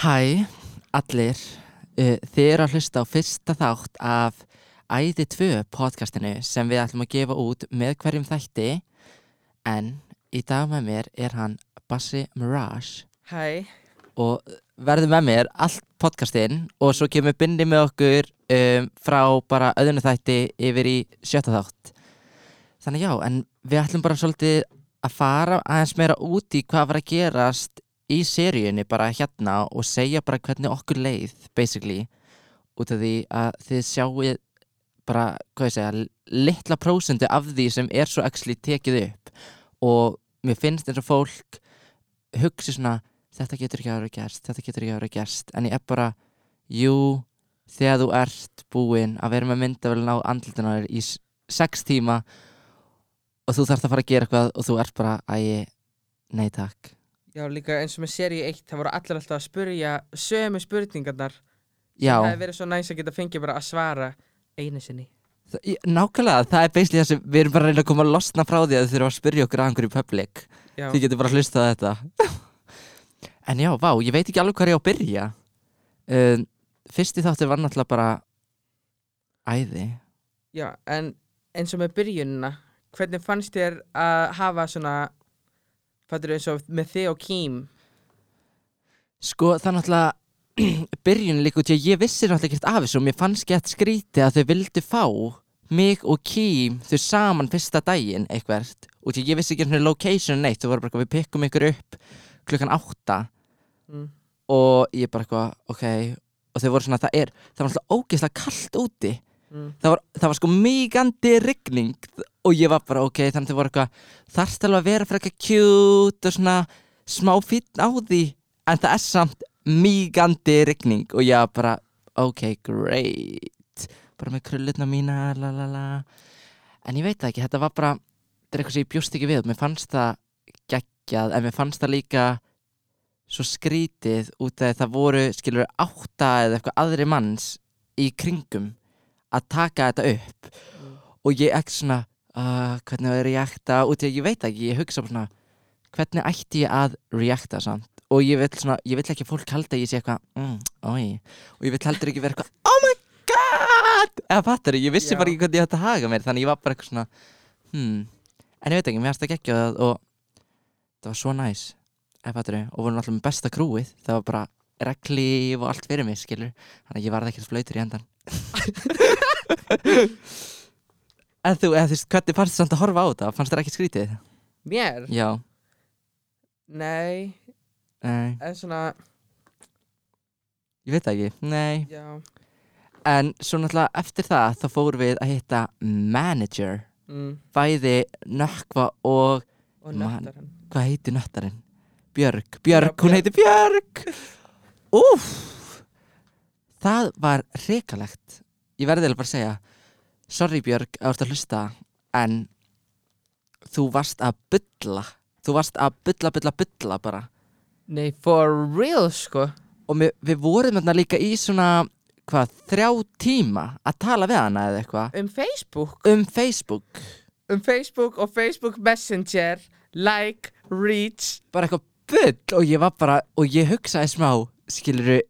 Hæ, allir. Uh, þið eru að hlusta á fyrsta þátt af Æði 2 podcastinu sem við ætlum að gefa út með hverjum þætti en í dag með mér er hann Bassi Mirage Hæ, og verður með mér allt podcastinn og svo kemur bindi með okkur um, frá bara öðunu þætti yfir í sjötta þátt. Þannig já, en við ætlum bara svolítið að fara aðeins meira út í hvað var að gerast í seríunni bara hérna og segja bara hvernig okkur leið, basically, út af því að þið sjáu bara, hvað ég segja, litla prósendu af því sem er svo actually tekið upp og mér finnst eins og fólk hugsi svona, þetta getur ekki að vera gerst, þetta getur ekki að vera gerst, en ég er bara, jú, þegar þú ert búinn að vera með myndavölin á andlitunar í sex tíma og þú þarft að fara að gera eitthvað og þú ert bara, æ, nei takk. Já líka eins og með seríu 1 það voru allir alltaf að spurja sömu spurningarnar Já, Það hefði verið svo næs að geta fengið bara að svara einu sinni það, í- nákvæmlega, það er það sem við erum bara að reyna að koma að losna frá því að þið þurfum að spyrja okkur að einhverju public. Já, Þið getur bara að hlusta á þetta. en já, vá, ég veit ekki alveg hvað ég á að byrja. Um, fyrsti þáttur var náttúrulega bara æði. já en eins og með byrjunina hvernig fannst þér að hafa svona fattur eins og með þig og Kím. Sko, það er náttúrulega byrjun líka út í að ég vissi náttúrulega ekkert af þessu og mér fannst gett skrítið að þau vildu fá mig og Kím þau saman fyrsta daginn eitthvert. Út í að ég vissi ekki svona location neitt þau voru bara eitthvað, við pikkum ykkur upp klukkan átta. Mm. og ég bara eitthvað, ok. Og þau voru svona, það er, það var náttúrulega ógeðslega kallt úti Mm. það var, það var sko mýgandi rigning og ég var bara, ok, þannig þau voru eitthvað þarfst alveg að vera fyrir eitthvað cute og svona smá fínn á því? En það er samt mýgandi rigning og ég var bara, ok, great. Bara með krullutna mína la la la. En ég veit það ekki, þetta var bara þetta er eitthvað sem ég bjóst ekki við, mér fannst það geggjað, en mér fannst það líka svo skrítið út af það voru, skilur, átta eða eitthvað aðri manns í kringum að taka þetta upp. Mm. og ég ekki svona uh, hvernig er reakta út í að ég veit ekki, ég hugsa bara svona hvernig ætti ég að reakta samt? Og ég vil svona, ég vil ekki að fólk halda að ég sé eitthvað, mm, oi og ég vil heldur ekki vera eitthvað, oh my god! Eða fattar ég vissi Já. bara ekki hvernig ég ætti að haga mér þannig ég var bara eitthvað svona hmm, en ég veit ekki, mér finnst það geggjað og það var svo næs eða fattar og voru náttúrulega með besta krúið það var bara reglíf og allt fyrir mig skilur, þannig að ég varði ekkert flautur í endan En þú, eða þú veist, hvernig fannst þið samt að horfa á þetta? Fannst þér ekki skrítið? Mér? Já, Nei, nei, en svona ég veit það ekki, nei já, En svo náttúrulega eftir það þá fórum við að hitta manager mm. Bæði Nökkva og, og Man. nöttar hann hvað heitir nöttarinn? Björg, Björg, Já, hún heitir Björg Úff Það var hrikalegt Ég verði bara að segja Sorry Björg, að þú ert að hlusta En þú varst að bulla. Þú varst að bulla, bulla, bulla bara. Nei, for real sko. Og við, við vorum þarna líka í svona Hvað, þrjá tíma Að tala við hana eða eitthvað. Um Facebook. Um Facebook. Um Facebook og Facebook Messenger Like, reach. Bara eitthvað bull Og ég var bara, og ég hugsaði smá Skiluru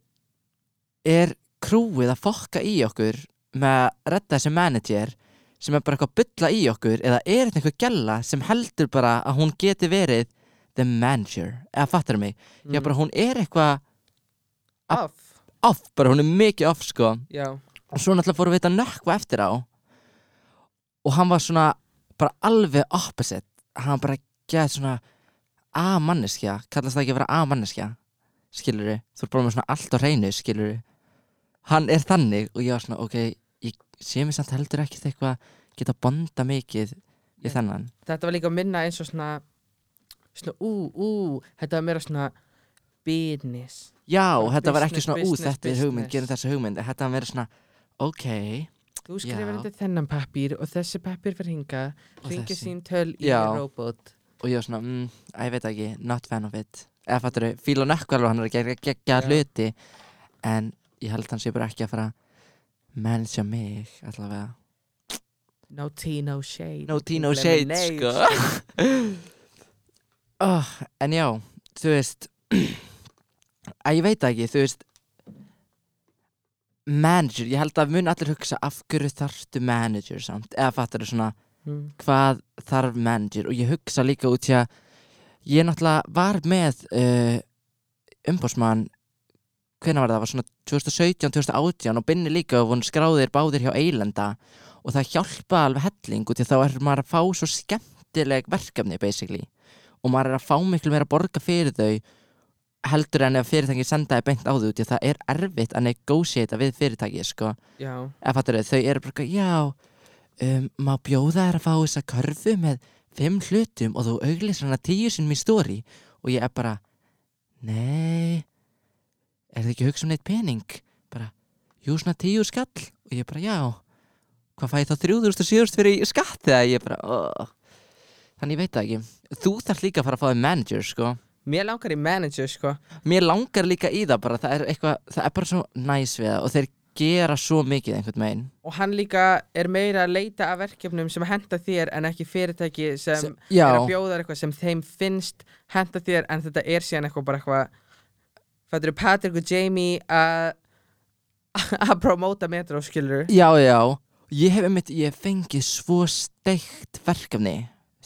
Er krúið að fokka í okkur Með að redda þessi manager Sem er bara eitthvað að bulla í okkur Eða er þetta einhver gælla sem heldur bara Að hún geti verið The manager Eða fattar mig? Mm. Já bara hún er eitthvað Off. off Bara hún er mikið off sko. Já, og svo náttúrulega fórum við þetta nökkva eftir á. Og hann var svona bara alveg opposite. Hann bara gæði svona A-manneskja, kallast það ekki að vera A-manneskja skilur þú er bara með svona allt á hreinu skilur hann er þannig og ég var svona ok ég sé mér samt heldur ekki eitthvað geta bonda mikið í þennan. Þetta var líka minna eins og svona Svona, ú, ú Þetta var meira svona Business. Já, þetta var ekki business, svona ú business, þetta er hugmynd, business. gerum þessa hugmynd þetta var meira svona ok Þú Já. undir þennan pappír og þessi pappír fyrir hinga Og Ringir þessi. sín töl í robot. Og ég var svona, mm, að ég veit ekki, not fan of it. Eða fattur þau, fíla nökk alveg hann er að gera hluti en ég held hann sé bara ekki að fara managea mig allavega. No tea, no shade. No tea, no shade, sko. Oh, en já, þú veist að ég veit ekki, þú veist manager, ég held að mun allir hugsa af hverju þarftu manager samt, eða fattar þú svona mm. hvað þarf manager? Og ég hugsa líka út í að ég náttúrulega var með uh, umbósmann hvenær var það, það var svona 2017-2018 og binni líka og voru skráðir báðir hjá Eilenda og það hjálpa alveg helling út í að þá er maður að fá svo skemmtileg verkefni basically. Og maður er að fá miklu meira að borga fyrir þau heldur en ef fyrirtæki sendaði beint á þau út í að það er erfitt að negotiata við fyrirtæki sko. Já, eða fattur þau, þau eru bara já um, má bjóða þær að fá þessa körfu með fimm hlutum og þú auglýsir hana tíu sinnum í stóri og ég er bara nei er þið ekki að hugsa um neitt pening? Bara, jú svona tíu skall. Og ég bara, já. Hvað fæ ég þá þrjúðurst og síðurst fyrir skatt þegar ég bara, oh. þannig ég veit það ekki. Þú þarf líka að fara að fá þig manager sko. Mér langar í manager sko. Mér langar líka í það bara, það er eitthvað, það er bara svo næs við það og þeir gera svo mikið einhvern veginn. Og hann líka er meira að leita af verkefnum sem henda þér en ekki fyrirtæki sem, Sem- er að bjóða eitthvað sem þeim finnst henda þér en þetta er síðan eitthvað bara eitthvað Fættur Patrick og Jamie að promóta metro skilur Já, já, ég hef einmitt, ég hef fengið svo steikt verkefni.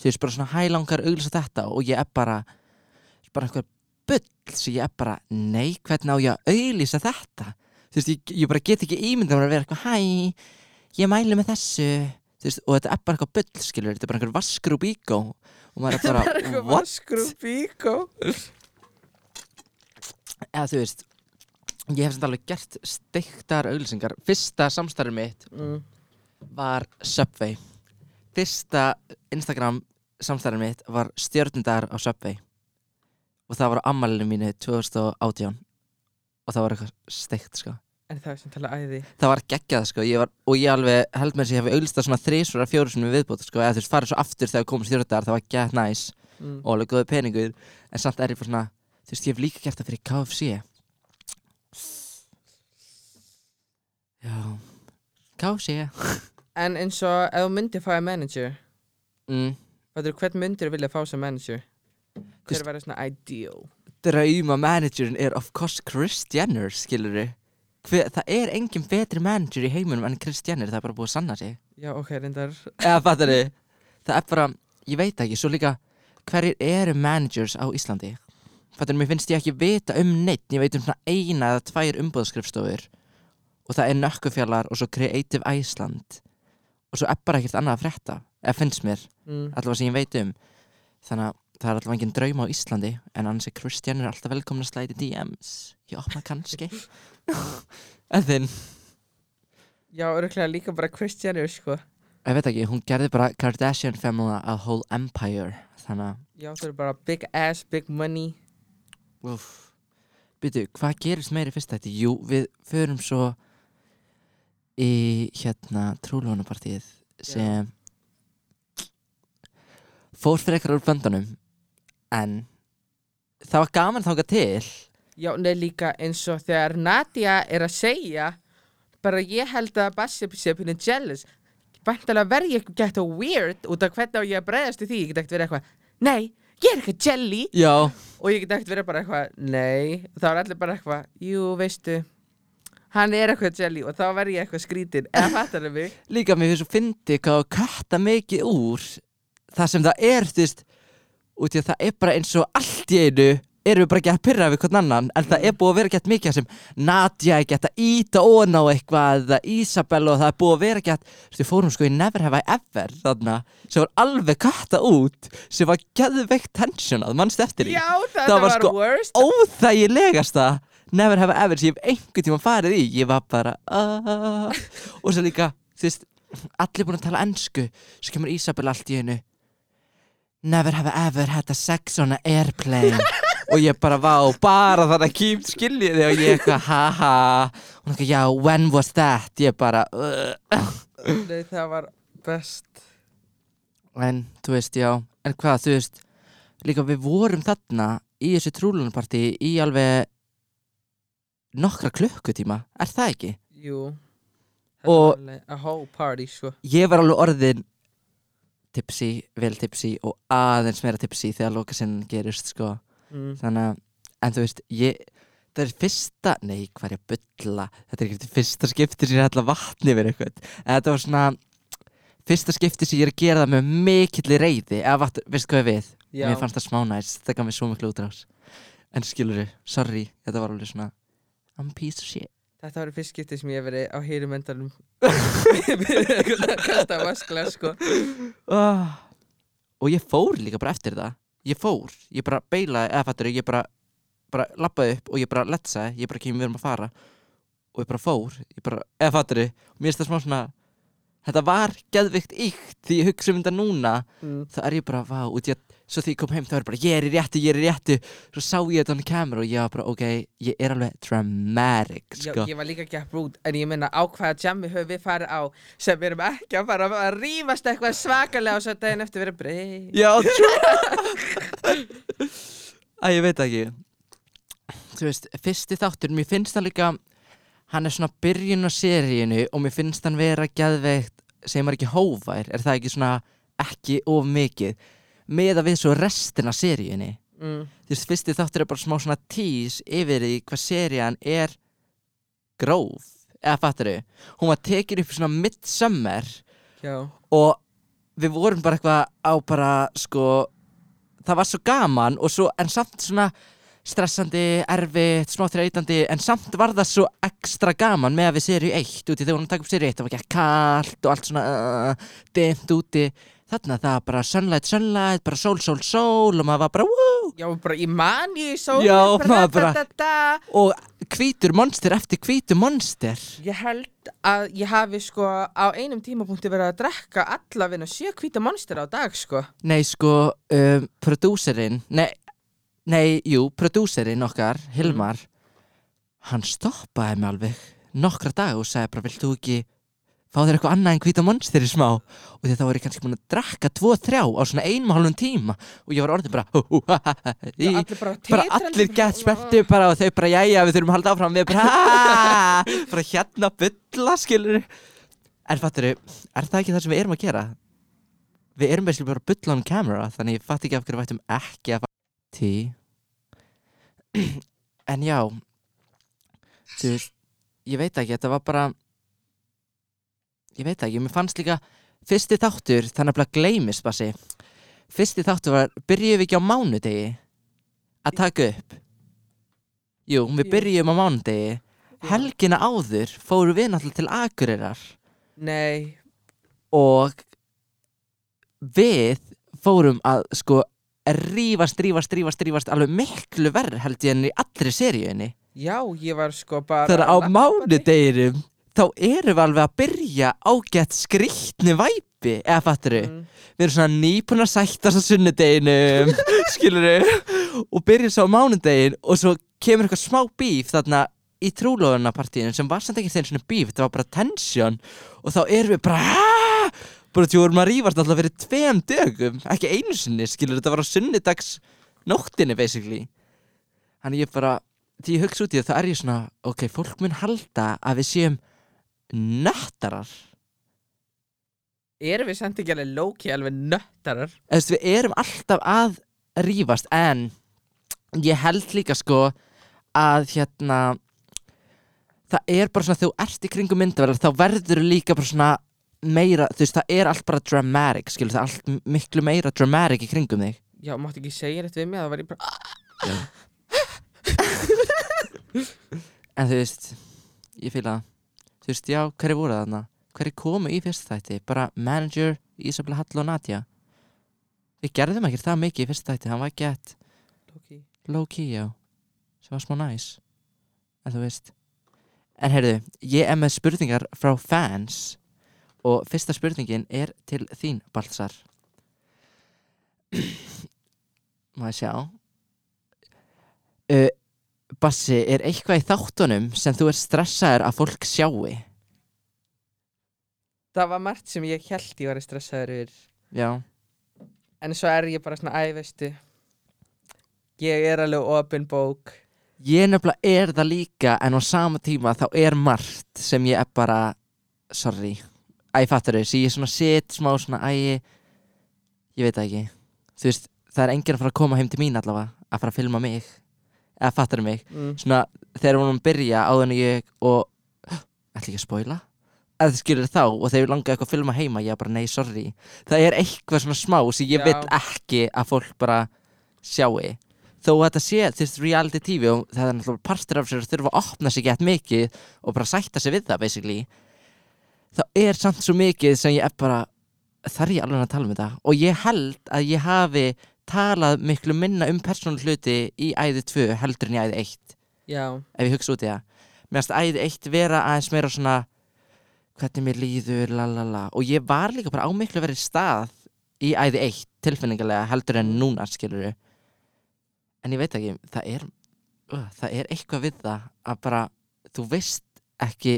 Þú veist, bara svona hælangar auglýsa þetta og ég er bara, bara einhver bull sem ég er bara, nei, hvernig á ég að auglýsa þetta? Þú veist, ég, ég bara get ekki ímyndað mér að vera eitthvað, hæ, ég mæli með þessu. Þú veist, og þetta er bara eitthvað bull, skilur, þetta er bara einhver vaskur og bíkó og maður er bara, what? Eða þú veist, ég hef samt alveg gert steiktar auglýsingar. Fyrsta samstarfið mitt mm. var Subway. Fyrsta Instagram samstæðan mitt var stjörnundar á Subway. Og það var á ammælinu mínu 2018 og það var eitthvað steikt sko. En það er sem tala æði. Það var geggjað sko. Ég var, og ég alveg held með þess að ég hef auglistað svona þrísvara fjóru sinni viðbútt sko. Eða þú veist farið svo aftur þegar komið stjörnundar það var gett næs. Mm. og alveg góði peningur. En samt er ég bara svona þú veist ég hef líka gert það fyrir KFC já. KFC En eins og ef þú myndir fáið manager mm. Hvern myndir vilja fá sem manager? Hver verður svona ideal? drauma managerin er of course Kris Jenner, skilur Hver, það er engin betri manager í heiminum en Kris Jenner, það er bara búið að sanna sig. Já, ok, reyndar. Eða fattar þið, það er bara ég veit ekki, svo líka hverjir eru managers á Íslandi fattar þið, mér finnst ég ekki vita um neitt ég veit um svona eina eða tvær umbúðskrifstofur og það er Nökkufjallar og svo Creative Iceland. Og svo er bara ekkert annað að frétta eða finnst mér, mm. allavega sem ég veit um. Þannig að það er allavega engin draum á Íslandi en annars er Kristján er alltaf velkomin að slæti DMs ég opna kannski. En þinn, Já, örgulega líka bara Kris Jenner, sko. Ég veit ekki hún gerði bara Kardashian Family a whole empire þannig að Já, það er bara big ass, big money. Býtu, hvað gerist meiri fyrst þetta? Jú, við förum svo í hérna trúlónapartíð sem fór fyrir eitthvað úr böndunum en það var gaman þáka til. Já, neð líka eins og þegar Nadia er að segja bara ég held að Bassi sé pínu jealous. Bæntalega verð ég gett og weird út af hvernig á ég að bregðast í því Ég get ekkert verið eitthvað, nei, ég er eitthvað jelly. Já, Og ég get ekkert verið bara eitthvað, nei. Þá er allir bara eitthvað, jú, veistu Hann er eitthvað jelly. Og þá verð ég eitthvað skrítin Eða fattar þau mig? líka mér finnst svo fyndi hvað að katta mikið úr það sem það er, þú veist út í að það er bara eins og allt í einu erum við bara ekki að pyrra við hvern annan? En það er búið að vera gett mikið sem Nadja er gett að íta ón á eitthvað eða Isabel og það er búið að vera gett þú fórum sko í Never Have I Ever þarna, sem var alveg katta út sem var geðveikt tensionað mannst eftir því? Já, þetta Það var sko worst. óþægilegasta Never Have I Ever sem ég hef einhvern tíma farið í. Ég var bara uh, og svo líka, þú veist allir búin að tala ensku. Svo kemur Isabel allt í einu Never have I ever had a sex on an airplane og ég bara vá, bara þannig að kýmt skiljið þig. Og ég eitthvað haha og hún eitthvað já, when was that? Ég bara uh. Nei, það var best. En þú veist, já, en hvað, þú veist líka við vorum þarna í þessu trúlunarparti í alveg nokkra klukkutíma, er það ekki? Jú. Og- og a whole party sko. Ég var alveg orðin tipsi, vel tipsi og aðeins meira tipsi þegar lokasinn gerist sko mm. þannig að, en þú veist, ég Það er fyrsta, nei, hvað er ég að bulla Þetta er ekki fyrsta skipti sem ég ætla vatni yfir eitthvað En þetta var svona Fyrsta skipti sem ég er að gera það með mikilli reyði Eða vatn, veistu hvað við? Já. Mér fannst það smá næst, það gaf mér svo miklu útrás En skilur sorry, þetta var alveg svona I'm a piece of shit Þetta var fyrst skipti sem ég hef verið á hýrum endanum Kasta vaskla sko oh. Og ég fór líka bara eftir það Ég fór, ég bara beilaði Eða fattur ég bara, bara lappaði upp Og ég bara letsaði, ég bara kemur við erum að fara Og ég bara fór, ég bara, eða fattur Mér finnst það smá svona Þetta var geðvikt íkt Því ég hugsa um þetta núna mm. þá er ég bara, vá, út að svo því ég kom heim þá er ég bara, ég er í réttu, ég er í réttu. Svo sá ég þetta á kamera og ég var bara, ok ég er alveg dramatic, Já, sko. ég var líka gett brút En ég meina á hvaða jammi höfum við farið á Sem við erum ekki að fara að rífast eitthvað svakalega Og svo daginn eftir verið breyð Já, true Æ, ég veit ekki. Þú veist, fyrsti þáttur Mér finnst það líka Hann er svona byrjun á seríinu Og mér finnst hann vera geðveikt Segir maður ekki hófær. Er það ekki svona ekki of mikið Með að við svo restina seríunni. Mm. Þú veist, fyrsti þáttur er bara smá svona tís Yfir því hvað serían er Gróf. Eða fattur Hún var tekin upp svona midsummer Já. og við vorum bara eitthvað á bara sko það var svo gaman og svo en samt svona stressandi, erfitt, smá þreytandi en samt var það svo ekstra gaman með að við serið eitt úti þegar að taka upp serið eitt það var ekki kallt og allt svona uh, dimmt úti þarna það bara sunlight, sunlight, bara sól, sól, sól og maður var bara woo! Já, bara í manni sól Já, bara- da, da, da. og hvítur monster eftir hvítur monster. Ég held að ég hafi sko á einum tímapunkti verið að drekka allavegna sjö hvíta monster á dag sko. Nei, sko, um, prodúserinn, nei, nei, jú, prodúserinn okkar, Hilmar, hann stoppaði mig alveg nokkra dag og sagði bara, vilt þú ekki fá þér eitthvað annað en hvíta monster í smá? Og því þá var ég kannski búin að drakka tvo, þrjá á svona einum og hálfum tíma og ég var orðið bara, hú, hú, ha, ha, ha, í, Já, allir bara bara titrandi, allir bara, gett spenntu bara og þau bara, jæja, við þurfum að halda áfram, við bara, ha, bara hérna bylla, skilur En fattur er það ekki það sem við erum að gera? Við erum basically bara að bulla on camera þannig ég fatt ekki af hverju við ættum ekki að tí En já þú veist, ég veit ekki, þetta var bara ég veit ekki, mér fannst líka fyrsti þáttur, þannig að gleymist bassi. Fyrsti þáttur var, byrjuðum við ekki á mánudegi að taka upp? Jú, við byrjuðum á mánudegi. Helgina áður fórum við náttúrulega til Akureyrar. Nei, og við fórum að sko rífast, rífast, rífast, rífast alveg miklu verð held ég enn í allri seríunni. Já, ég var sko bara á að labba mánudeginum þá erum við alveg að byrja ágætt skrýtni væpi eða fattur Mm. við erum svona nýbúin að sættast á sunnudeginum skilur og byrjum svo á mánudegin og svo kemur eitthvað smá bíf þarna í trúlóðunapartíinu sem var samt ekki þeim svona bíf, þetta var bara tension og þá erum við bara "Ah!" bara því vorum að rífast alltaf fyrir tveim dögum ekki einu sinni, skilur þetta var á sunnudags nóttinni basically. Þannig ég bara, því ég hugsa út í það þá er ég svona, ok, fólk mun halda að við séum nöttarar. Erum við samt ekki alveg lóki alveg nöttarar? Við erum alltaf að rífast en ég held líka sko að hérna það er bara svona þegar þú ert í kringum myndaverðar þá verður líka bara svona meira, þú veist, það er allt bara dramatic skilur, það er allt miklu meira dramatic í kringum þig. Já, máttu ekki segja þetta við mig Það var ég bara en þú veist, ég fýla það þú veist, já, hverju voru þarna? Hverju komu í fyrsta þætti, bara manager Isabella Hall og Nadja við gerðum ekki það mikið í fyrsta þætti, hann var gett. Lóki low key, já. Sem var smá næs. En þú veist. En heyrðu, ég er með spurningar frá fans. Og fyrsta spurningin er til þín, Baltzar má ég sjá? Uh, Bassi, er eitthvað í þáttunum sem þú er stressaður að fólk sjáu Það var margt sem ég held ég var stressaður yfir. Já, En svo er ég bara svona, æ, veistu Ég er alveg opin bók. Ég nefnilega er það líka en á sama tíma þá er margt sem ég er bara sorry, æ, fattur þau ég er svona sitt, smá svona, æ ég veit það ekki. Þú veist, það er enginn að fara að koma heim til mín allavega að fara að filma mig eða fattar mig, mm. svona þegar hún byrja áður en ég og ætla ekki að spoila? Að þið skilur þá og þegar ég langaði eitthvað að filma heima ég bara nei sorry. Það er eitthvað svona smá sem ég Já. vil ekki að fólk bara sjáu þó að þetta sé þú veist reality tv og það er náttúrulega partur af sér að þurfa að opna sig gett mikið og bara sætta sig við það basically. Þá er samt svo mikið sem ég er bara þarf ég alveg að tala um þetta? Og ég held að ég hafi talað miklu minna um persónul hluti í æði 2 heldur en í æði 1 Já, ef ég hugsa út í það. Finnst æði 1 vera aðeins meira svona hvernig mér líður lalala og ég var líka bara á miklu verið stað í æði 1 tilfinningarlega heldur en núna skilur en ég veit ekki það er, uh, það er eitthvað við það að bara þú veist ekki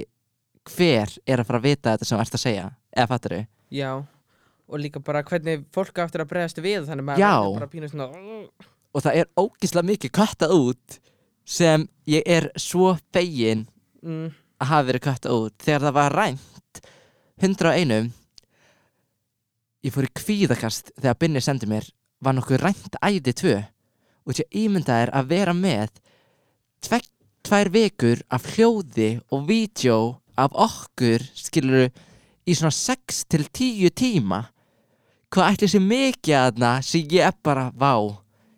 hver er að fara að vita þetta sem þú ert að segja eða fattar þau já Og líka bara hvernig fólk á eftir að bregðast við Þannig maður verður bara pínu svona og það er ógislega mikið kattað út sem ég er svo fegin mm, að hafa verið kattað út. Þegar það var rænt 101 ég fór í kvíðakast þegar Binni sendi mér var nokkuð rænt æði 2 og þess að ímynda er að vera með tve, tvær vikur af hljóði og vídeo af okkur skilur í svona 6 til 10 tíma hvað ætli sé mikið aðna sem ég er bara vá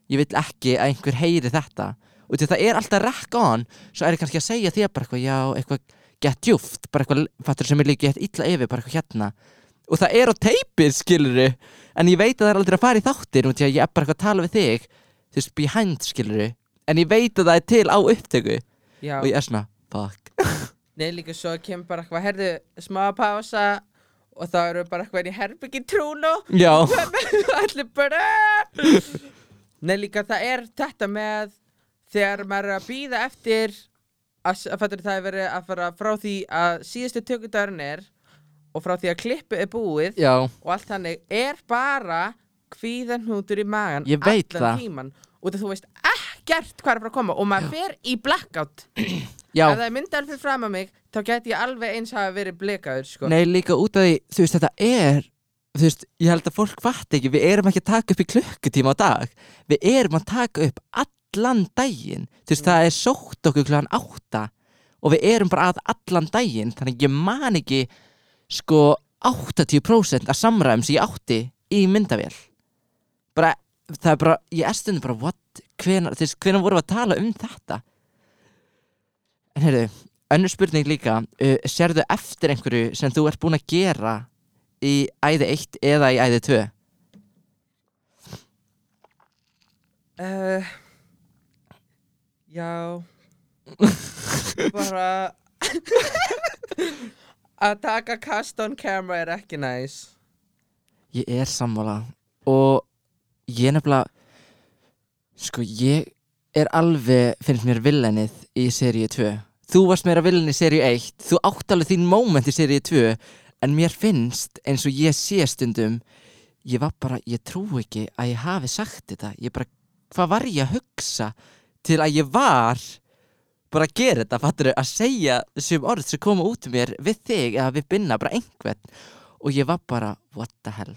ég vil ekki að einhver heyri þetta. Og að það er alltaf rekk on svo er ég kannski að segja þér bara eitthvað já, eitthvað gett djúft, bara eitthvað fattur sem er líka gett illa yfir, bara eitthvað hérna. Og það er á teipið, skiluru en ég veit að það er aldrei að fara í þáttir og að ég er bara eitthvað að tala við þig þú veist, behind, skiluru en ég veit að það er til á upptöku. Já, og ég er svona, fuck. Nei líka svo kemur bara eitthvað Herðu, smá pása Og þá eru bara eitthvað í herbyggi trúnu já, Allir bara Nei líka það er þetta með Þegar maður er að býða eftir að, að fattur það er verið að fara frá því að síðustu tökudagurinn er og frá því að klippu er búið já, og allt þannig er bara kvíðan hnútur í magan allan það. tíman og þú veist ekkert hvað er að fara að koma og maður fer í blackout. Já. Ef það er myndal fyrir fram að mig þá geti ég alveg eins hafa verið blikaður sko. Nei, líka út af því, þú veist, þetta er þú veist, ég held að fólk fatt ekki við erum ekki að taka upp í klukkutíma á dag. Við erum að taka upp allan daginn, þú veist, það er sótt okkur klugan átta og við erum bara að allan daginn, þannig að ég man ekki sko 80% af samræðum sem ég átti í myndavél. Bara, það er bara ég er stundum bara, what, hvenar þú veist, hvenar vorum við að tala um þetta? En heyrðu önnur spurning líka, uh, sérðu eftir einhverju sem þú ert búin að gera í æði 1 eða í æði 2 uh, Já. Bara að taka cast on camera er ekki næs Ég er sammála og ég nefnilega sko ég er alveg finnst mér villenið í seríu 2 Þú varst meira villen í seríu 1 þú átt alveg þín moment í seríu 2 en mér finnst eins og ég sé stundum ég var bara, ég trú ekki að ég hafi sagt þetta. Ég bara, hvað var ég að hugsa til að ég var bara að gera þetta, fattur að segja þessum orð sem koma út mér við þig eða við binna bara einhvern. Og ég var bara, what the hell?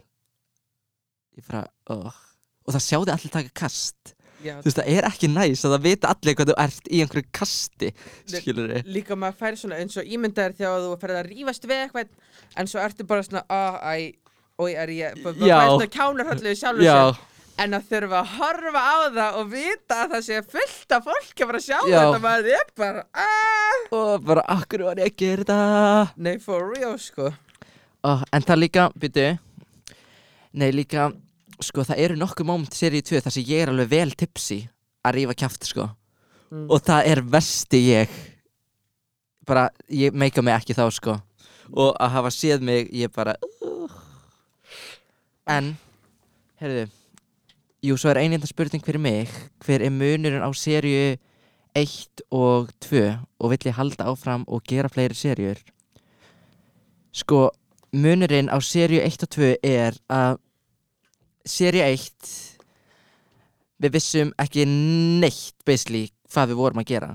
Ég bara, oh og það sjáði allir taka kast Já, þú veist, það er ekki næs að það vita allir hvað þú ert í einhverju kasti skilur þið líka maður fær svona eins og ímyndaðir þegar þú ferð að rífast við eitthvað en svo ertu bara svona oh, æ, oi, er ég bara Já. fær svona kjánarhöllu sjálfur já, sér en að þurfa að horfa á það og vita að það sé fullt af fólki að fara að sjá Já. þetta maður er bara ah. og bara, akkur var ég að gera þetta nei for real sko oh, en það líka, byrju nei líka sko, það eru nokkuð moment í seríu 2 þar sem ég er alveg vel tipsi að rífa kjaft, sko. Mm. og það er vesti ég. Bara, ég meika mig ekki þá, sko. Og að hafa séð mig, ég bara uh. en heyrðu jú, svo er einnig spurning fyrir mig. Hver er munurinn á seríu 1 og 2 og vill ég halda áfram og gera fleiri seríur? Sko, munurinn á seríu 1 og 2 er að seríu 1 við vissum ekki neitt basically hvað við vorum að gera.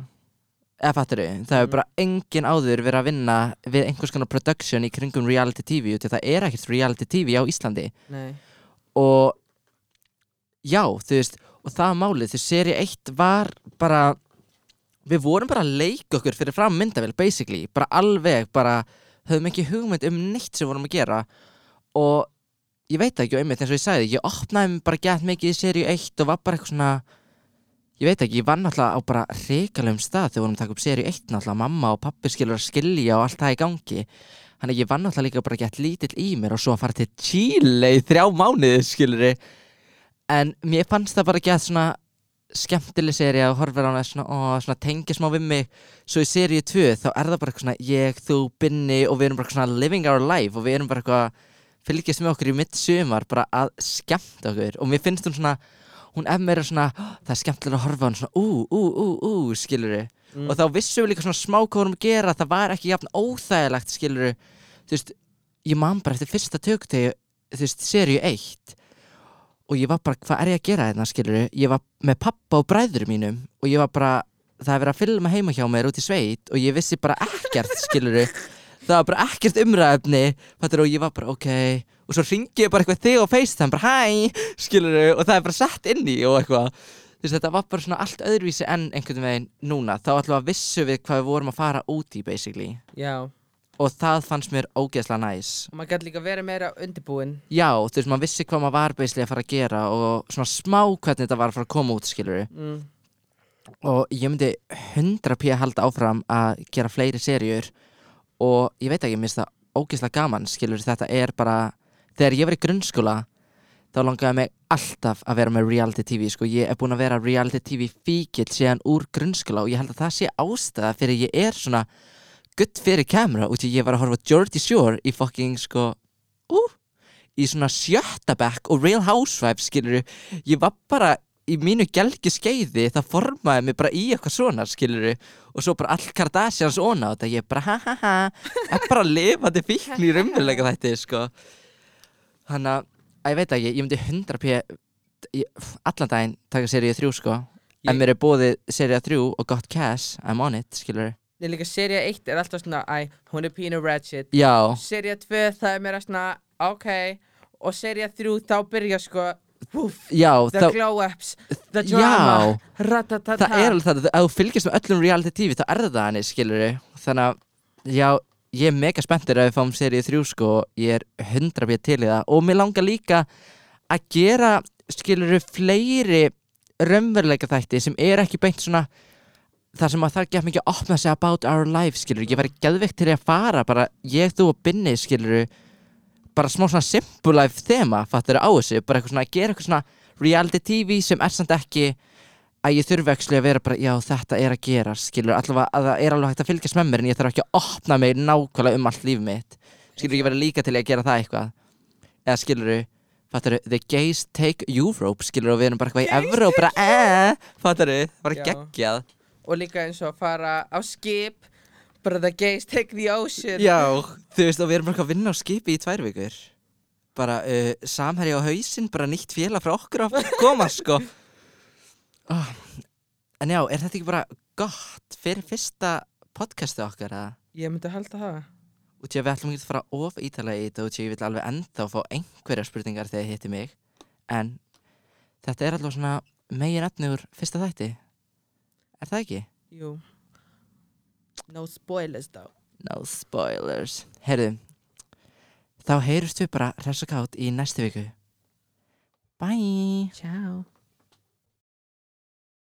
Eða fattur þau, það hefur Mm. bara engin áður verið að vinna við einhvers konar production í kringum reality TV í það er ekkert reality TV á Íslandi. Nei. Og já, þú veist og það er málið, þú seri eitt var bara við vorum bara að leika okkur fyrir fram myndavél basically, bara alveg bara höfum ekki hugmynd um neitt sem vorum að gera. Og ég veit ekki einmitt eins og ég sagði, ég opnaði bara gett mikið í seríu 1 og var bara eitthvað svona ég veit ekki, ég var náttúrulega á bara hrikalum stað þegar við vorum að taka upp seríu 1 náttúrulega mamma og pappi skilur að skilja og allt það í gangi. Þannig að ég var náttúrulega líka bara gett lítill í mér og svo að fara til Chile í þrjá mánuði skilur en mér fannst það bara gett svona skemmtileg seri að horfa á hana svona, ó, svona tengja smá við mig. Svo í seríu 2 þá er það bara eitthvað svona ég, þú, Binni og við erum bara svona living our life og við erum bara eitthvað fylgjast með okkur í mitt sumar bara að skemmta okkur. Og mér finnst hún svona hún er meira svona, "Ó, það er skemmtilega að horfa hann svona, ú, ú, ú, ú, skilur Mm. og þá vissum við líka svona smá hvað að gera það var ekki jafn óþægilegt, skilur þú veist, ég man bara eftir fyrsta tökutegi, þú veist, seríu 1 og ég var bara, hvað er ég að gera þetta, skilur ég var með pappa og bræður mínum og ég var bara, það er verið að filma heima hjá mér út í sveit og ég vissi bara ekkert, skilur það var bara ekkert umræðefni og ég var bara, ok. Og svo ringi ég bara eitthvað þig á FaceTime bara hæ, skilur og það er bara sett inn í og eitthvað. Þú veist, þetta var bara svona allt öðruvísi en einhvern veginn núna, þá að vissu við hvað við vorum að fara út í basically. Já, og það fannst mér ógeðslega næs. Og maður gæti líka verið meira undirbúin já, þú veist, maður vissi hvað maður var basically að fara að gera og svona smá hvernig þetta var að fara að koma út, skilur mm. og ég myndi 100p að halda áfram að gera fleiri serjur og ég veit ekki, mér finnst það ógeðslega gaman, skilur, þetta er bara þegar ég var í grunnskóla þá langaði mig alltaf að vera með reality tv sko, ég er búinn að vera reality tv fíkill síðan úr grunnskóla og ég held að það sé ástæða fyrir ég er svona gutt fyrir kamera út í ég var að horfa á Geordie Shore í fucking sko uh, í svona sjötta bekk og Real Housewives skilur ég var bara í mínu gelgi skeiði það formaði mig bara í eitthvað svona skilur og svo bara all Kardashians óna á þetta ég bara ha ha ha er bara lifandi fíkn í raunveruleika þetta sko. Þannig að að ég veit ekki, ég myndi 100p ég- allan daginn taka seríu 3 sko. Ég- ef mér er bóðið seríu 3 og gott cash I'm on it, skilur Nei, líka seria 1 er alltaf svona Æ, hún er pínu ratchet. Seria 2 það er meira svona Ok. Og seria 3 þá byrja sko Woof, já, The þá glow ups The drama Ratatata. Það er alveg það, ef þú fylgjast með öllum reality tv þá er það þannig, skilur þannig að, já, ég er mega spenntur að við fáum seríu 3 sko. Ég er 100% til í það. Og mér langar líka að gera skilur fleiri raunveruleika þætti sem er ekki beint svona það sem að það ekki mikið að opna sig about our life skilur, ég væri geðveikt til að fara bara ég, þú og Binni skilur bara smá svona simple life þema fattur á þessu, bara eitthvað svona að gera eitthvað svona reality tv sem er samt ekki að ég þurfi ekki að vera bara já þetta er að gera skilur allavega að það er alveg hægt að fylgjast með mér en ég þarf ekki að opna mig nákvæmlega um allt líf mitt. Skilur ég verið líka til að gera það eitthvað. Eða skilur fattur the gays take Europe skilur og við erum bara eitthvað í Evróp bara eh? Fattur bara geggjað. Og líka eins og að fara á skip Bara the gays take the ocean. Já, þú veist og við erum bara að vinna á skipi í tvær vikur. Bara uh, samherji á hausinn bara nýtt félag frá okkur að koma sko. Oh. En já, er þetta ekki bara gott fyrir fyrsta podcastu okkar að Ég myndi halda það. Í að við ætlum ekki að fara of ítalega í þetta að ég vil alveg enda að fá einhverjar spurningar þegar þið hitti mig. En þetta er alveg svona megin efni úr fyrsta þætti. Er það ekki? Jú No spoilers though. No spoilers. Herðu Þá heyrust við bara hress og kátt í næstu viku. Bye. Ciao